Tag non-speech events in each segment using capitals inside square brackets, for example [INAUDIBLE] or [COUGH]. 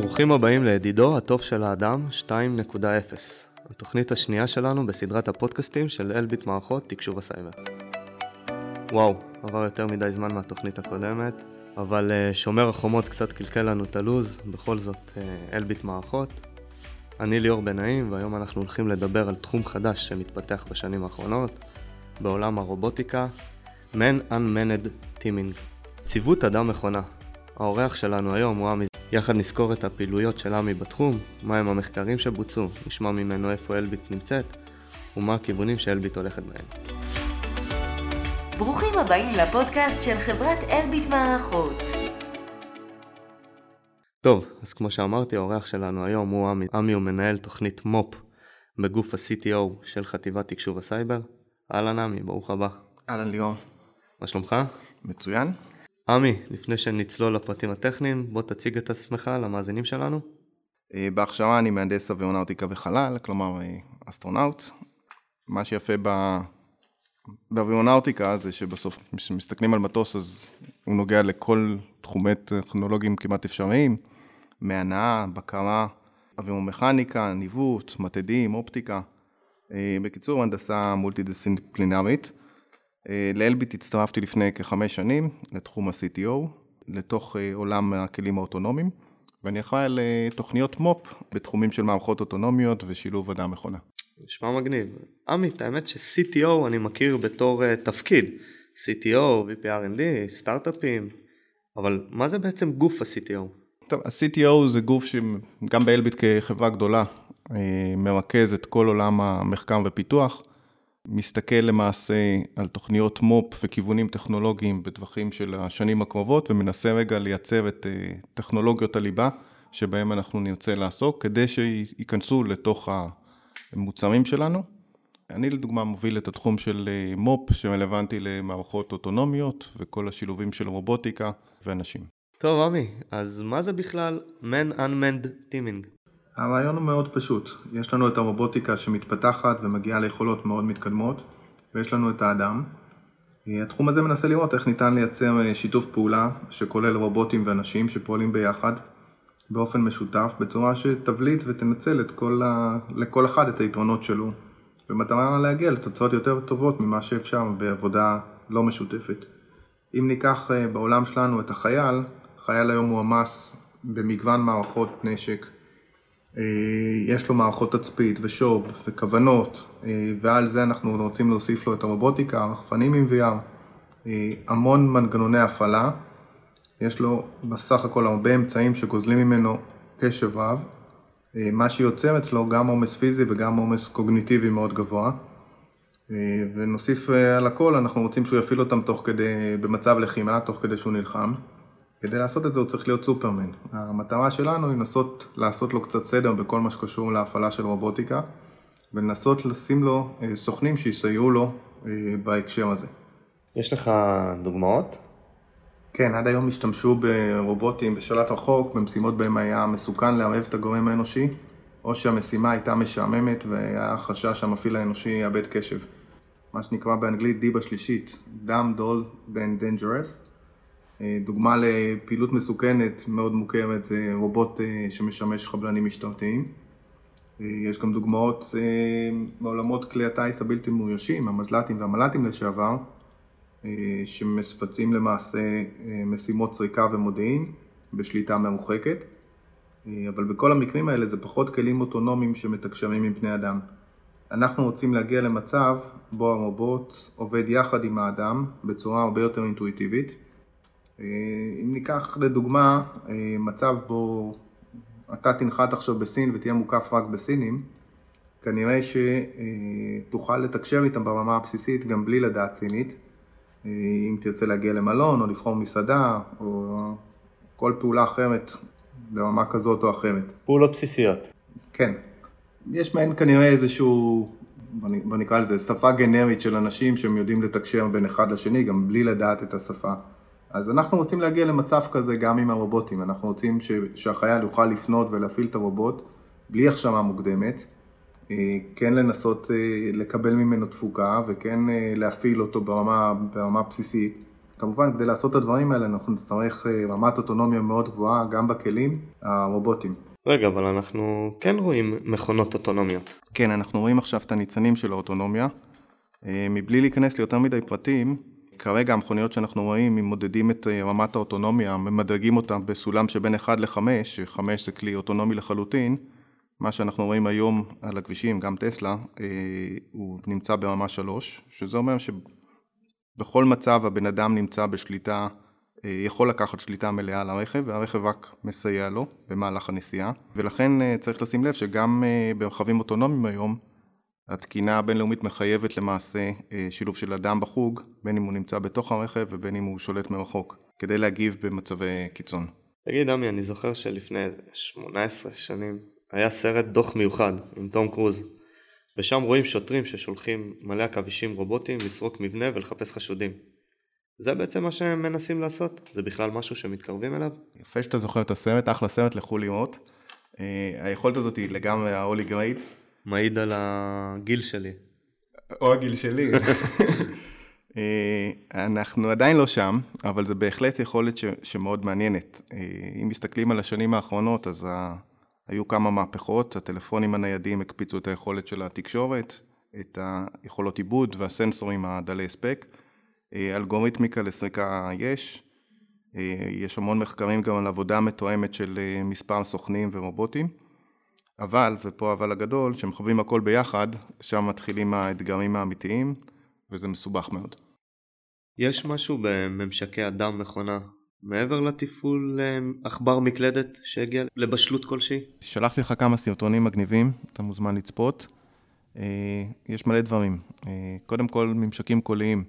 ברוכים הבאים לידידו הטוב של האדם 2.0, התוכנית השנייה שלנו בסדרת הפודקאסטים של אלביט מערכות תקשוב הסייבר. וואו, עבר יותר מדי זמן מהתוכנית הקודמת, אבל אה, שומר החומות קצת קלקל לנו את הלו"ז, בכל זאת אה, אלביט מערכות. אני ליאור בן והיום אנחנו הולכים לדבר על תחום חדש שמתפתח בשנים האחרונות, בעולם הרובוטיקה, Man Unmanned Teaming. ציוות אדם מכונה. האורח שלנו היום הוא עמי. יחד נזכור את הפעילויות של עמי בתחום, מהם המחקרים שבוצעו, נשמע ממנו איפה אלביט נמצאת, ומה הכיוונים שאלביט הולכת בהם. ברוכים הבאים לפודקאסט של חברת אלביט מערכות. טוב, אז כמו שאמרתי, האורח שלנו היום הוא עמי. עמי הוא מנהל תוכנית מו"פ בגוף ה-CTO של חטיבת תקשוב וסייבר. אהלן עמי, ברוך הבא. אהלן ליאור. מה שלומך? מצוין. עמי, לפני שנצלול לפרטים הטכניים, בוא תציג את עצמך למאזינים שלנו. אה, בהכשרה אני מהנדס אווירונאוטיקה וחלל, כלומר אה, אסטרונאוט. מה שיפה ב... באווירונאוטיקה זה שבסוף כשמסתכלים על מטוס אז הוא נוגע לכל תחומי טכנולוגיים כמעט אפשריים, מהנעה, בקרה, אווירומכניקה, ניווט, מתדים, אופטיקה. אה, בקיצור, הנדסה מולטי דיסציפלינרית. אה, לאלביט הצטרפתי לפני כחמש שנים לתחום ה-CTO, לתוך אה, עולם הכלים האוטונומיים, ואני אחראי על תוכניות מו"פ בתחומים של מערכות אוטונומיות ושילוב אדם מכונה. נשמע מגניב. עמית, האמת ש-CTO אני מכיר בתור תפקיד. CTO, VPRND, סטארט-אפים, אבל מה זה בעצם גוף ה-CTO? טוב, ה-CTO זה גוף שגם באלביט כחברה גדולה אה, מרכז את כל עולם המחקר ופיתוח, מסתכל למעשה על תוכניות מו"פ וכיוונים טכנולוגיים בטווחים של השנים הקרובות ומנסה רגע לייצר את אה, טכנולוגיות הליבה שבהם אנחנו נרצה לעסוק כדי שייכנסו לתוך המוצרים שלנו. אני לדוגמה מוביל את התחום של אה, מו"פ שרלוונטי למערכות אוטונומיות וכל השילובים של רובוטיקה ואנשים. טוב עמי, אז מה זה בכלל Man Unmanned Teaming? הרעיון הוא מאוד פשוט, יש לנו את הרובוטיקה שמתפתחת ומגיעה ליכולות מאוד מתקדמות ויש לנו את האדם. התחום הזה מנסה לראות איך ניתן לייצר אה, שיתוף פעולה שכולל רובוטים ואנשים שפועלים ביחד באופן משותף, בצורה שתבליט ותנצל את כל ה... לכל אחד את היתרונות שלו, במטרה להגיע לתוצאות יותר טובות ממה שאפשר בעבודה לא משותפת. אם ניקח אה, בעולם שלנו את החייל, חייל היום מועמס במגוון מערכות נשק, יש לו מערכות תצפית ושוב וכוונות, אה, ועל זה אנחנו רוצים להוסיף לו את הרובוטיקה, רחפנים עם VR, המון מנגנוני הפעלה. יש לו בסך הכל הרבה אמצעים שגוזלים ממנו קשב רב, אה, מה שיוצר אצלו גם עומס פיזי וגם עומס קוגניטיבי מאוד גבוה. אה, ונוסיף אה, על הכל, אנחנו רוצים שהוא יפעיל אותם תוך כדי, במצב לחימה, תוך כדי שהוא נלחם. כדי לעשות את זה הוא צריך להיות סופרמן. המטרה שלנו היא לנסות לעשות לו קצת סדר בכל מה שקשור להפעלה של רובוטיקה, ולנסות לשים לו סוכנים שיסייעו לו בהקשר הזה. יש לך דוגמאות? כן, עד היום השתמשו ברובוטים בשלט רחוק, במשימות בהם היה מסוכן לערב את הגורם האנושי, או שהמשימה הייתה משעממת והיה חשש שהמפעיל האנושי יאבד קשב. מה שנקרא באנגלית דיבה שלישית, dumb, dull, then dangerous. אה, דוגמה לפעילות מסוכנת מאוד מוכרת זה רובוט אה, שמשמש חבלנים משטרתיים. אה, יש גם דוגמאות מעולמות כלי הטיס הבלתי מאוישים, המזל"טים והמל"טים לשעבר, שמבצעים למעשה משימות סריקה ומודיעין בשליטה מרוחקת, אבל בכל המקרים האלה זה פחות כלים אוטונומיים שמתקשרים עם בני אדם. אנחנו רוצים להגיע למצב בו הרובוט עובד יחד עם האדם בצורה הרבה יותר אינטואיטיבית. אם ניקח לדוגמה מצב בו אתה תנחת עכשיו בסין ותהיה מוקף רק בסינים, כנראה שתוכל לתקשר איתם ברמה הבסיסית גם בלי לדעת סינית. אה, אם תרצה להגיע למלון או לבחור מסעדה או כל פעולה אחרת ברמה כזאת או אחרת. פעולות בסיסיות. כן. יש מהן כנראה איזשהו, בוא נקרא לזה, שפה גנרית של אנשים שהם יודעים לתקשר בין אחד לשני גם בלי לדעת את השפה. אז אנחנו רוצים להגיע למצב כזה גם עם הרובוטים, אנחנו רוצים ש, שהחייל יוכל לפנות ולהפעיל את הרובוט בלי הכשרה מוקדמת. אה, כן לנסות אה, לקבל ממנו תפוקה וכן אה, להפעיל אותו ברמה, ברמה בסיסית כמובן, כדי לעשות את הדברים האלה אנחנו נצטרך רמת אוטונומיה מאוד גבוהה גם בכלים הרובוטיים. רגע, אבל אנחנו כן רואים מכונות אוטונומיות. כן, אנחנו רואים עכשיו את הניצנים של האוטונומיה. מבלי להיכנס ליותר מדי פרטים, כרגע המכוניות שאנחנו רואים, אם מודדים את אה, רמת האוטונומיה, ממדרגים אותה בסולם שבין 1 ל-5, ש-5 זה כלי אוטונומי לחלוטין, מה שאנחנו רואים היום על הכבישים, גם טסלה, אה, הוא נמצא ברמה 3, שזה אומר שבכל מצב הבן אדם נמצא בשליטה, יכול לקחת שליטה מלאה על הרכב, והרכב רק מסייע לו במהלך הנסיעה, ולכן צריך לשים לב שגם ברכבים אוטונומיים היום, התקינה הבינלאומית מחייבת למעשה אה, שילוב של אדם בחוג, בין אם הוא נמצא בתוך הרכב ובין אם הוא שולט מרחוק, כדי להגיב במצבי קיצון. תגיד עמי, אני זוכר שלפני 18 שנים היה סרט דוח מיוחד עם תום קרוז, ושם רואים שוטרים ששולחים מלא עכבישים רובוטיים לסרוק מבנה ולחפש חשודים. זה בעצם מה שהם מנסים לעשות? זה בכלל משהו שמתקרבים אליו? יפה שאתה זוכר את הסרט, אחלה סרט, לכו לראות. אה, היכולת הזאת היא לגמרי ה-Holy Grade. מעיד על הגיל שלי. או הגיל שלי. אה, אנחנו עדיין לא שם, אבל זה בהחלט יכולת ש, שמאוד מעניינת. אה, אם מסתכלים על השנים האחרונות, אז ה, היו כמה מהפכות, הטלפונים הניידים הקפיצו את היכולת של התקשורת, את היכולות עיבוד והסנסורים הדלי הספק. אה, אלגוריתמיקה לסריקה יש, יש המון מחקרים גם על עבודה מתואמת של מספר סוכנים ורובוטים. אבל, ופה אבל הגדול, כשמחברים הכל ביחד, שם מתחילים האתגרים האמיתיים, וזה מסובך מאוד. יש משהו בממשקי אדם מכונה מעבר לתפעול אה, עכבר מקלדת שהגיע לבשלות כלשהי? שלחתי לך כמה סרטונים מגניבים, אתה מוזמן לצפות. אה, יש מלא דברים. אה, קודם כל, ממשקים קוליים.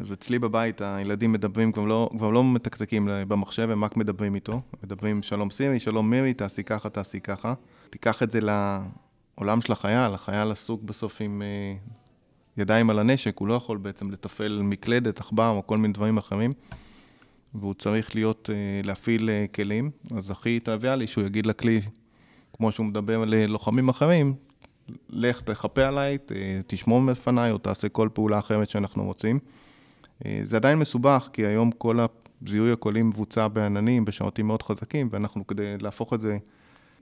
אז אצלי בבית הילדים מדברים, כבר לא, כבר לא מתקתקים במחשב, הם רק מדברים איתו. מדברים שלום סירי, שלום מירי, תעשי ככה, תעשי ככה. תיקח את זה לעולם של החייל, החייל עסוק בסוף עם אה, ידיים על הנשק, הוא לא יכול בעצם לתפעל מקלדת, עכבר או כל מיני דברים אחרים, והוא צריך להיות, אה, להפעיל אה, כלים, אז הכי טריוויאלי שהוא יגיד לכלי, כמו שהוא מדבר על לוחמים אחרים, לך תחפה עליי, תשמור מפניי או תעשה כל פעולה אחרת שאנחנו רוצים. זה עדיין מסובך, כי היום כל הזיהוי הקולי מבוצע בעננים, בשרתים מאוד חזקים, ואנחנו כדי להפוך את זה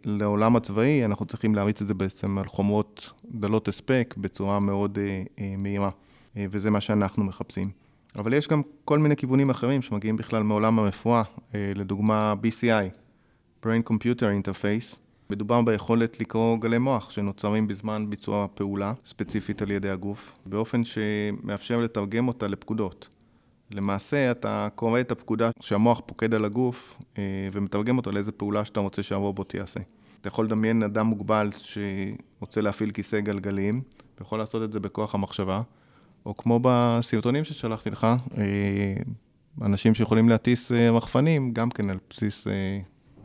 לעולם הצבאי, אנחנו צריכים להריץ את זה בעצם על חומרות דלות הספק בצורה מאוד אה, אה, מהירה, אה, וזה מה שאנחנו מחפשים. אבל יש גם כל מיני כיוונים אחרים שמגיעים בכלל מעולם הרפואה, אה, לדוגמה BCI, Brain Computer Interface, מדובר ביכולת לקרוא גלי מוח שנוצרים בזמן ביצוע פעולה, ספציפית על ידי הגוף, באופן שמאפשר לתרגם אותה לפקודות. למעשה אתה קורא את הפקודה שהמוח פוקד על הגוף אה, ומתרגם אותו לאיזה פעולה שאתה רוצה שהרובוט יעשה. אתה יכול לדמיין אדם מוגבל שרוצה להפעיל כיסא גלגלים, ויכול לעשות את זה בכוח המחשבה, או כמו בסרטונים ששלחתי לך, אה, אנשים שיכולים להטיס אה, רחפנים, גם כן על בסיס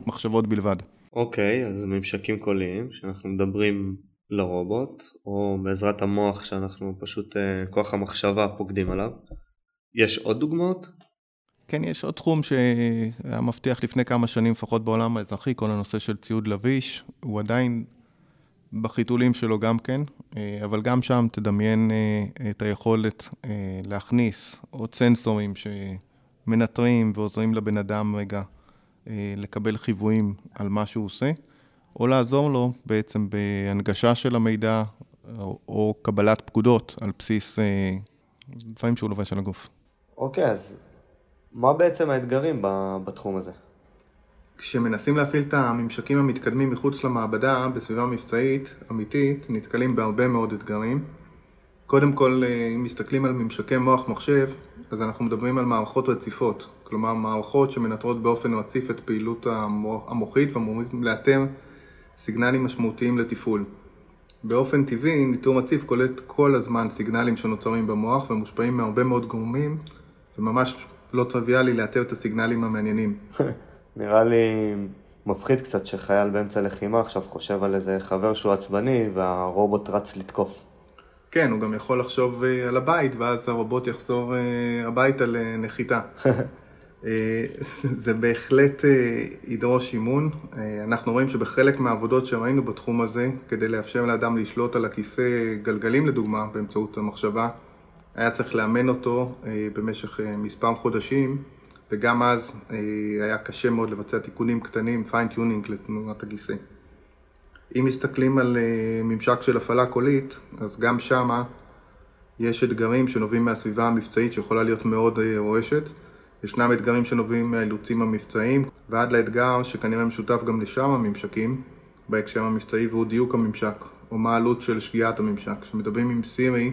מחשבות בלבד. אוקיי, אז ממשקים קוליים, שאנחנו מדברים לרובוט, או בעזרת המוח שאנחנו פשוט, כוח המחשבה פוקדים עליו. יש עוד דוגמאות? כן, יש עוד תחום שהיה מבטיח לפני כמה שנים, לפחות בעולם האזרחי, כל הנושא של ציוד לביש, הוא עדיין בחיתולים שלו גם כן, אה, אבל גם שם תדמיין אה, את היכולת אה, להכניס עוד סנסורים שמנטרים ועוזרים לבן אדם רגע לקבל חיוויים על מה שהוא עושה, או לעזור לו בעצם בהנגשה של המידע או, קבלת פקודות על בסיס דברים שהוא לובש על הגוף. אוקיי, אז מה בעצם האתגרים בתחום הזה? כשמנסים להפעיל את הממשקים המתקדמים מחוץ למעבדה, בסביבה מבצעית, אמיתית, נתקלים בהרבה מאוד אתגרים. קודם כל, אה, אם מסתכלים על ממשקי מוח מחשב, אז אנחנו מדברים על מערכות רציפות. כלומר, מערכות שמנטרות באופן רציף את פעילות המוחית ואמורים לאתר סיגנלים משמעותיים לתפעול. באופן טבעי, ניטור רציף קולט כל הזמן סיגנלים שנוצרים במוח ומושפעים מהרבה מאוד גורמים וממש לא טריוויאלי לאתר את הסיגנלים המעניינים. [LAUGHS] נראה לי מפחיד קצת שחייל באמצע לחימה עכשיו חושב על איזה חבר שהוא עצבני והרובוט רץ לתקוף. כן, הוא גם יכול לחשוב אה, על הבית ואז הרובוט יחזור אה, הביתה לנחיתה. [LAUGHS] אה, [LAUGHS] זה בהחלט ידרוש אימון. אנחנו רואים שבחלק מהעבודות שראינו בתחום הזה, כדי לאפשר לאדם לשלוט על הכיסא גלגלים לדוגמה, באמצעות המחשבה, היה צריך לאמן אותו במשך מספר חודשים, וגם אז היה קשה מאוד לבצע תיקונים קטנים, fine tuning לתנועת הגיסא. אם מסתכלים על ממשק של הפעלה קולית, אז גם שמה יש אתגרים שנובעים מהסביבה המבצעית שיכולה להיות מאוד רועשת. ישנם אתגרים שנובעים מהאילוצים המבצעיים, ועד לאתגר שכנראה משותף גם לשאר הממשקים בהקשר המבצעי, והוא דיוק הממשק, או מה העלות של שגיאת הממשק. כשמדברים עם סירי,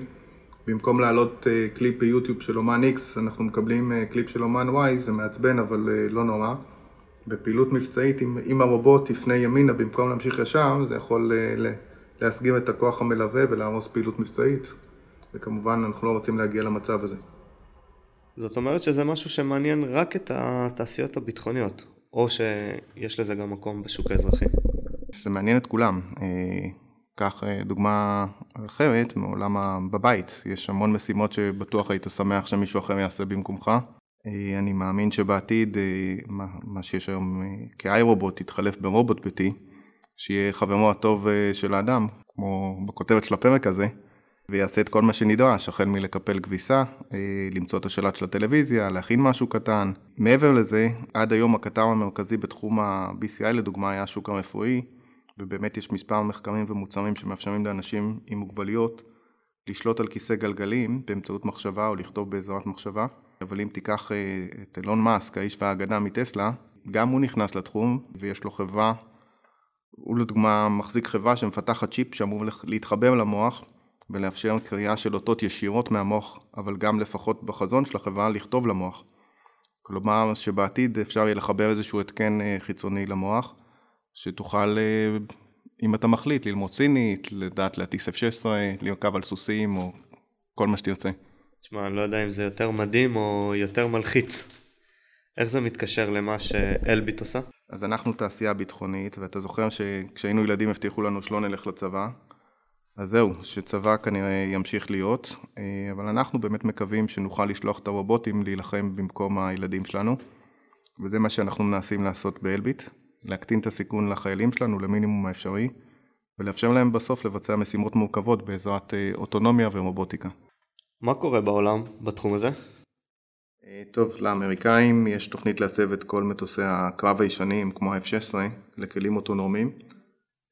במקום להעלות uh, קליפ ביוטיוב של אומן X, אנחנו מקבלים uh, קליפ של אומן Y, זה מעצבן אבל uh, לא נורא. בפעילות מבצעית, אם, אם הרובוט יפנה ימינה במקום להמשיך ישר, זה יכול להסגיר את הכוח המלווה ולהרוס פעילות מבצעית, וכמובן אנחנו לא רוצים להגיע למצב הזה. זאת אומרת שזה משהו שמעניין רק את התעשיות הביטחוניות, או שיש לזה גם מקום בשוק האזרחי. זה מעניין את כולם. קח אה, דוגמה אחרת מעולם בבית, יש המון משימות שבטוח היית שמח שמישהו אחר יעשה במקומך. אה, אני מאמין שבעתיד אה, מה שיש היום כאיי רובוט יתחלף ברובוט ביתי, שיהיה חברו הטוב של האדם, כמו בכותרת של הפרק הזה, ויעשה את כל מה שנדרש, החל מלקפל כביסה, למצוא את השלט של הטלוויזיה, להכין משהו קטן. מעבר לזה, עד היום הקטר המרכזי בתחום ה-BCI לדוגמה היה השוק הרפואי, ובאמת יש מספר מחקרים ומוצרים שמאפשרים לאנשים עם מוגבלויות לשלוט על כיסא גלגלים באמצעות מחשבה או לכתוב בעזרת מחשבה. אבל אם תיקח אה, את אילון מאסק, האיש והאגדה מטסלה, גם הוא נכנס לתחום ויש לו חברה, הוא לדוגמה מחזיק חברה שמפתחת צ'יפ שאמור להתחבר למוח ולאפשר קריאה של אותות ישירות מהמוח, אבל גם לפחות בחזון של החברה לכתוב למוח. כלומר שבעתיד אפשר יהיה לחבר איזשהו התקן אה, חיצוני למוח שתוכל, אה, אם אתה מחליט, ללמוד סינית, לדעת להטיס F-16, לרכב על סוסים או כל מה שתרצה. תשמע, אני לא יודע אם זה יותר מדהים או יותר מלחיץ. איך זה מתקשר למה שאלביט עושה? אז אנחנו תעשייה ביטחונית, ואתה זוכר שכשהיינו ילדים הבטיחו לנו שלא נלך לצבא. אז זהו, שצבא כנראה ימשיך להיות, אה, אבל אנחנו באמת מקווים שנוכל לשלוח את הרובוטים להילחם במקום הילדים שלנו, וזה מה שאנחנו מנסים לעשות באלביט. להקטין את הסיכון לחיילים שלנו למינימום האפשרי, ולאפשר להם בסוף לבצע משימות מורכבות בעזרת אה, אוטונומיה ורובוטיקה. מה קורה בעולם בתחום הזה? אה, טוב, לאמריקאים יש תוכנית להסב את כל מטוסי הקרב הישנים, כמו ה-F-16, לכלים אוטונומיים.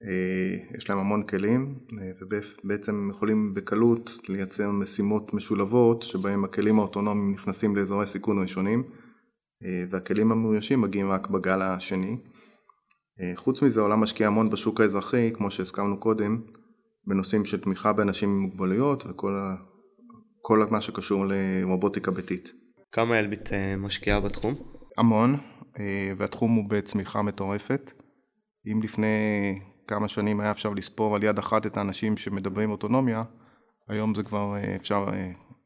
אה, יש להם המון כלים, ובעצם הם יכולים בקלות לייצר משימות משולבות, שבהם הכלים האוטונומיים נכנסים לאזורי סיכון ראשונים, והכלים המאוישים מגיעים רק בגל השני. אה, חוץ מזה העולם משקיע המון בשוק האזרחי, כמו שהזכרנו קודם, בנושאים של תמיכה באנשים עם מוגבלויות וכל כל מה שקשור לרובוטיקה ביתית. כמה אלביט אה, משקיעה בתחום? המון, אה, והתחום הוא בצמיחה מטורפת. אם לפני כמה שנים היה אפשר לספור על יד אחת את האנשים שמדברים אוטונומיה, היום זה כבר אפשר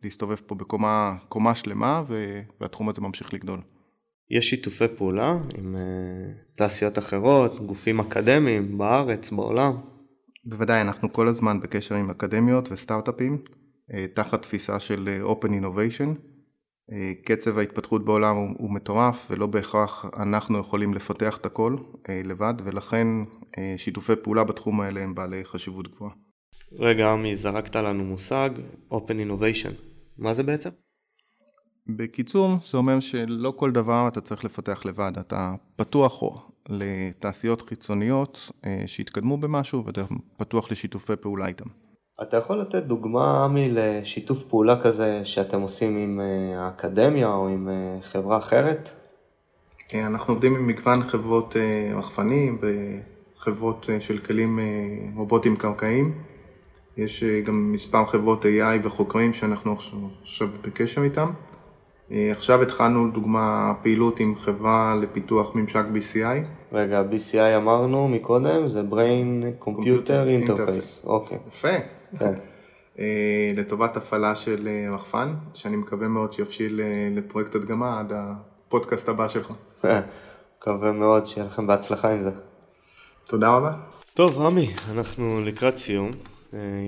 להסתובב פה בקומה שלמה והתחום הזה ממשיך לגדול. יש שיתופי פעולה עם uh, תעשיות אחרות, גופים אקדמיים בארץ, בעולם? בוודאי, אנחנו כל הזמן בקשר עם אקדמיות וסטארט-אפים, תחת תפיסה של Open Innovation. Uh, קצב ההתפתחות בעולם הוא, הוא מטורף ולא בהכרח אנחנו יכולים לפתח את הכל uh, לבד, ולכן uh, שיתופי פעולה בתחום האלה הם בעלי חשיבות גבוהה. רגע, עמי, זרקת לנו מושג Open Innovation. מה זה בעצם? בקיצור, זה אומר שלא כל דבר אתה צריך לפתח לבד, אתה פתוח לתעשיות חיצוניות אה, שהתקדמו במשהו ואתה פתוח לשיתופי פעולה איתם. אתה יכול לתת דוגמה, עמי, לשיתוף פעולה כזה שאתם עושים עם אה, האקדמיה או עם אה, חברה אחרת? אנחנו עובדים עם מגוון חברות רחפנים וחברות של כלים רובוטיים קרקעיים. יש גם מספר חברות AI וחוקרים שאנחנו עכשיו בקשר איתם. אה, עכשיו התחלנו דוגמה פעילות עם חברה לפיתוח ממשק BCI. רגע, BCI אמרנו מקודם, זה Brain Computer Interface. אוקיי. יפה. כן. אה, לטובת הפעלה של אה, רחפן, שאני מקווה מאוד שיבשיל לפרויקט הדגמה עד הפודקאסט הבא שלך. [LAUGHS] מקווה מאוד שיהיה לכם בהצלחה עם זה. תודה רבה. טוב, עמי, אנחנו לקראת סיום.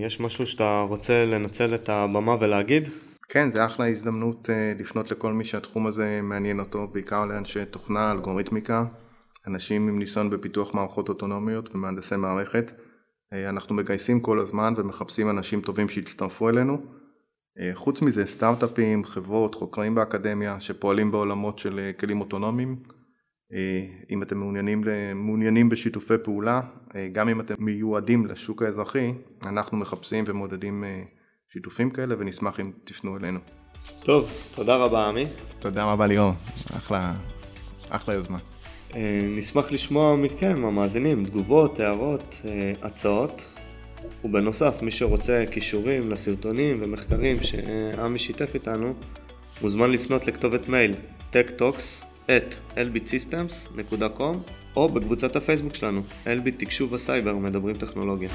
יש משהו שאתה רוצה לנצל את הבמה ולהגיד? כן, זה אחלה הזדמנות אה, לפנות לכל מי שהתחום הזה מעניין אותו, בעיקר לאנשי תוכנה, אלגוריתמיקה, אנשים עם ניסיון בפיתוח מערכות אוטונומיות ומהנדסי מערכת. אה, אנחנו מגייסים כל הזמן ומחפשים אנשים טובים שיצטרפו אלינו. אה, חוץ מזה, סטארט-אפים, חברות, חוקרים באקדמיה שפועלים בעולמות של אה, כלים אוטונומיים. אם אתם מעוניינים, מעוניינים בשיתופי פעולה, גם אם אתם מיועדים לשוק האזרחי, אנחנו מחפשים ומעודדים שיתופים כאלה ונשמח אם תפנו אלינו. טוב, תודה רבה עמי. תודה רבה ליאור, אחלה, אחלה יוזמה. נשמח לשמוע מכם, המאזינים, תגובות, הערות, הצעות. ובנוסף, מי שרוצה קישורים לסרטונים ומחקרים שעמי שיתף איתנו, מוזמן לפנות לכתובת מייל techtalks או בקבוצת הפייסבוק שלנו, אלביט תקשוב וסייבר מדברים טכנולוגיה.